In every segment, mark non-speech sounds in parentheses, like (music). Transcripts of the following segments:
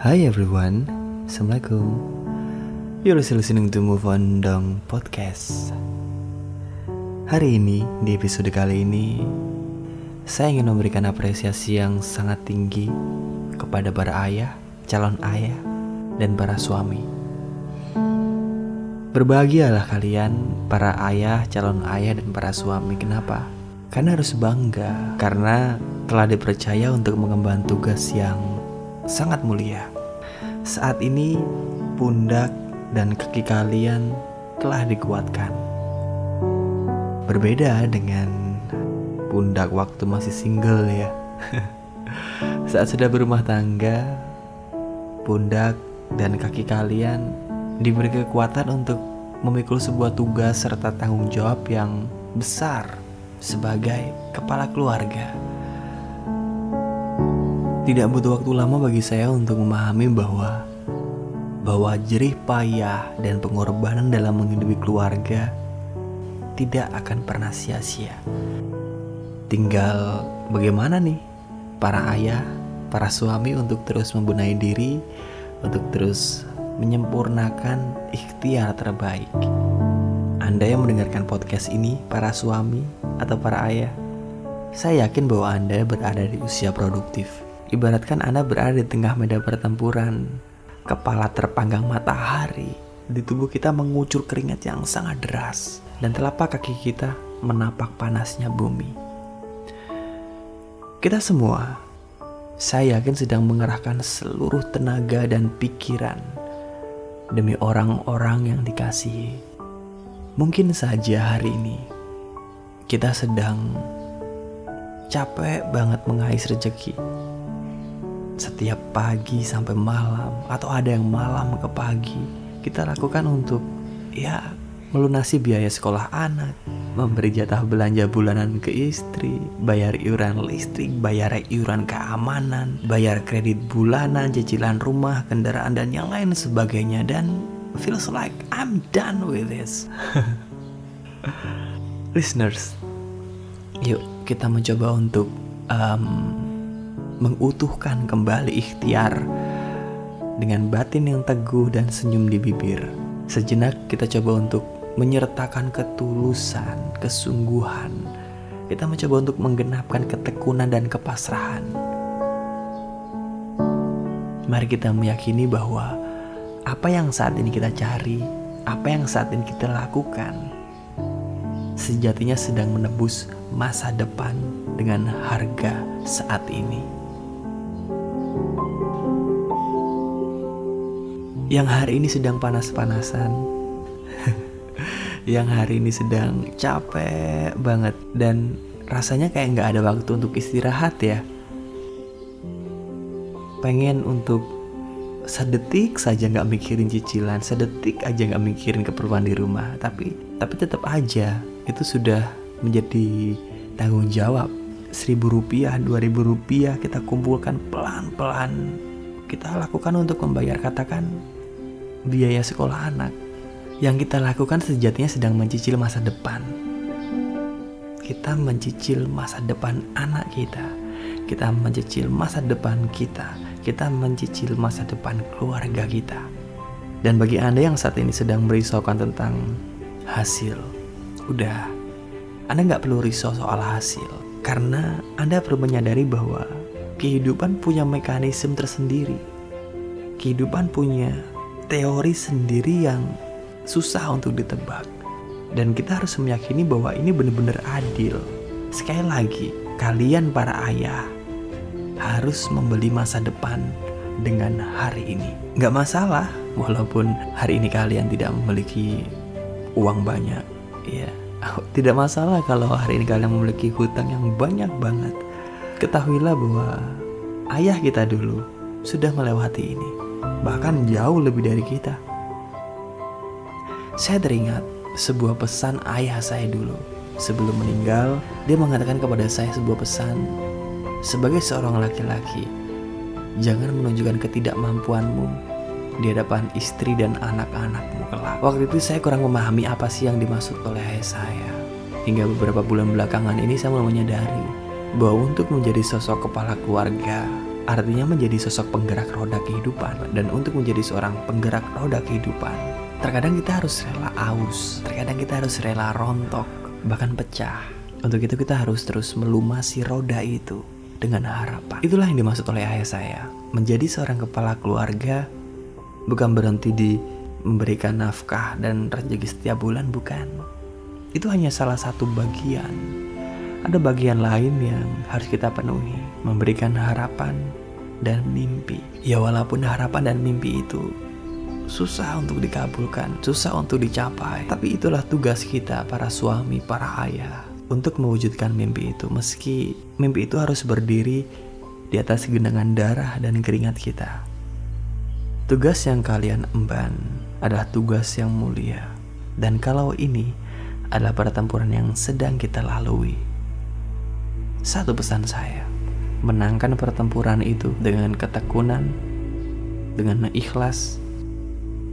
Hi everyone, Assalamualaikum. You're listening to Move On Dong Podcast. Hari ini, di episode kali ini Saya ingin memberikan apresiasi yang sangat tinggi Kepada para ayah, calon ayah, dan para suami. Berbahagialah kalian, para ayah, calon ayah, dan para suami. Kenapa? Karena harus bangga. Karena telah dipercaya untuk mengemban tugas yang sangat mulia. Saat ini, pundak dan kaki kalian telah dikuatkan. Berbeda dengan pundak waktu masih single ya. (laughs) Saat sudah berumah tangga, pundak dan kaki kalian diberi kekuatan untuk memikul sebuah tugas serta tanggung jawab yang besar sebagai kepala keluarga. Tidak butuh waktu lama bagi saya untuk memahami bahwa bahwa jerih payah dan pengorbanan dalam menghidupi keluarga tidak akan pernah sia-sia. Tinggal bagaimana nih para ayah, para suami untuk terus membenahi diri, untuk terus menyempurnakan ikhtiar terbaik. Anda yang mendengarkan podcast ini, para suami atau para ayah, saya yakin bahwa Anda berada di usia produktif Ibaratkan Anda berada di tengah medan pertempuran, kepala terpanggang matahari, di tubuh kita mengucur keringat yang sangat deras, dan telapak kaki kita menapak panasnya bumi. Kita semua, saya yakin sedang mengerahkan seluruh tenaga dan pikiran demi orang-orang yang dikasihi. Mungkin saja hari ini kita sedang capek banget mengais rezeki setiap pagi sampai malam atau ada yang malam ke pagi kita lakukan untuk ya melunasi biaya sekolah anak, memberi jatah belanja bulanan ke istri, bayar iuran listrik, bayar iuran keamanan, bayar kredit bulanan, cicilan rumah, kendaraan dan yang lain sebagainya dan feels like I'm done with this. (laughs) Listeners, yuk kita mencoba untuk um, mengutuhkan kembali ikhtiar dengan batin yang teguh dan senyum di bibir. Sejenak kita coba untuk menyertakan ketulusan, kesungguhan. Kita mencoba untuk menggenapkan ketekunan dan kepasrahan. Mari kita meyakini bahwa apa yang saat ini kita cari, apa yang saat ini kita lakukan, sejatinya sedang menebus masa depan dengan harga saat ini. Yang hari ini sedang panas-panasan, yang hari ini sedang capek banget dan rasanya kayak nggak ada waktu untuk istirahat ya. Pengen untuk sedetik saja nggak mikirin cicilan, sedetik aja nggak mikirin keperluan di rumah, tapi tapi tetap aja itu sudah menjadi tanggung jawab. Seribu rupiah, dua ribu rupiah kita kumpulkan pelan-pelan kita lakukan untuk membayar katakan biaya sekolah anak. Yang kita lakukan sejatinya sedang mencicil masa depan. Kita mencicil masa depan anak kita. Kita mencicil masa depan kita. Kita mencicil masa depan keluarga kita. Dan bagi Anda yang saat ini sedang merisaukan tentang hasil, udah, Anda nggak perlu risau soal hasil. Karena Anda perlu menyadari bahwa kehidupan punya mekanisme tersendiri. Kehidupan punya teori sendiri yang susah untuk ditebak. Dan kita harus meyakini bahwa ini benar-benar adil. Sekali lagi, kalian para ayah harus membeli masa depan dengan hari ini. Nggak masalah, walaupun hari ini kalian tidak memiliki uang banyak. Ya, (laughs) tidak masalah kalau hari ini kalian memiliki hutang yang banyak banget. Ketahuilah bahwa ayah kita dulu sudah melewati ini bahkan jauh lebih dari kita. Saya teringat sebuah pesan ayah saya dulu. Sebelum meninggal, dia mengatakan kepada saya sebuah pesan sebagai seorang laki-laki. Jangan menunjukkan ketidakmampuanmu di hadapan istri dan anak-anakmu kelak. Waktu itu saya kurang memahami apa sih yang dimaksud oleh ayah saya. Hingga beberapa bulan belakangan ini saya mulai menyadari bahwa untuk menjadi sosok kepala keluarga artinya menjadi sosok penggerak roda kehidupan. Dan untuk menjadi seorang penggerak roda kehidupan, terkadang kita harus rela aus, terkadang kita harus rela rontok, bahkan pecah. Untuk itu kita harus terus melumasi roda itu dengan harapan. Itulah yang dimaksud oleh ayah saya. Menjadi seorang kepala keluarga bukan berhenti di memberikan nafkah dan rezeki setiap bulan, bukan. Itu hanya salah satu bagian. Ada bagian lain yang harus kita penuhi, memberikan harapan dan mimpi. Ya walaupun harapan dan mimpi itu susah untuk dikabulkan, susah untuk dicapai. Tapi itulah tugas kita para suami, para ayah untuk mewujudkan mimpi itu. Meski mimpi itu harus berdiri di atas genangan darah dan keringat kita. Tugas yang kalian emban adalah tugas yang mulia. Dan kalau ini adalah pertempuran yang sedang kita lalui. Satu pesan saya, menangkan pertempuran itu dengan ketekunan, dengan ikhlas,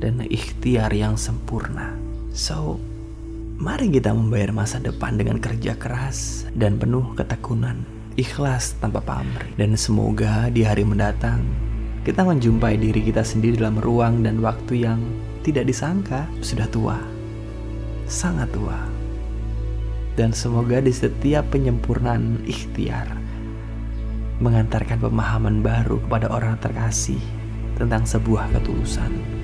dan ikhtiar yang sempurna. So, mari kita membayar masa depan dengan kerja keras dan penuh ketekunan, ikhlas tanpa pamrih. Dan semoga di hari mendatang kita menjumpai diri kita sendiri dalam ruang dan waktu yang tidak disangka sudah tua, sangat tua. Dan semoga di setiap penyempurnaan ikhtiar mengantarkan pemahaman baru kepada orang terkasih tentang sebuah ketulusan.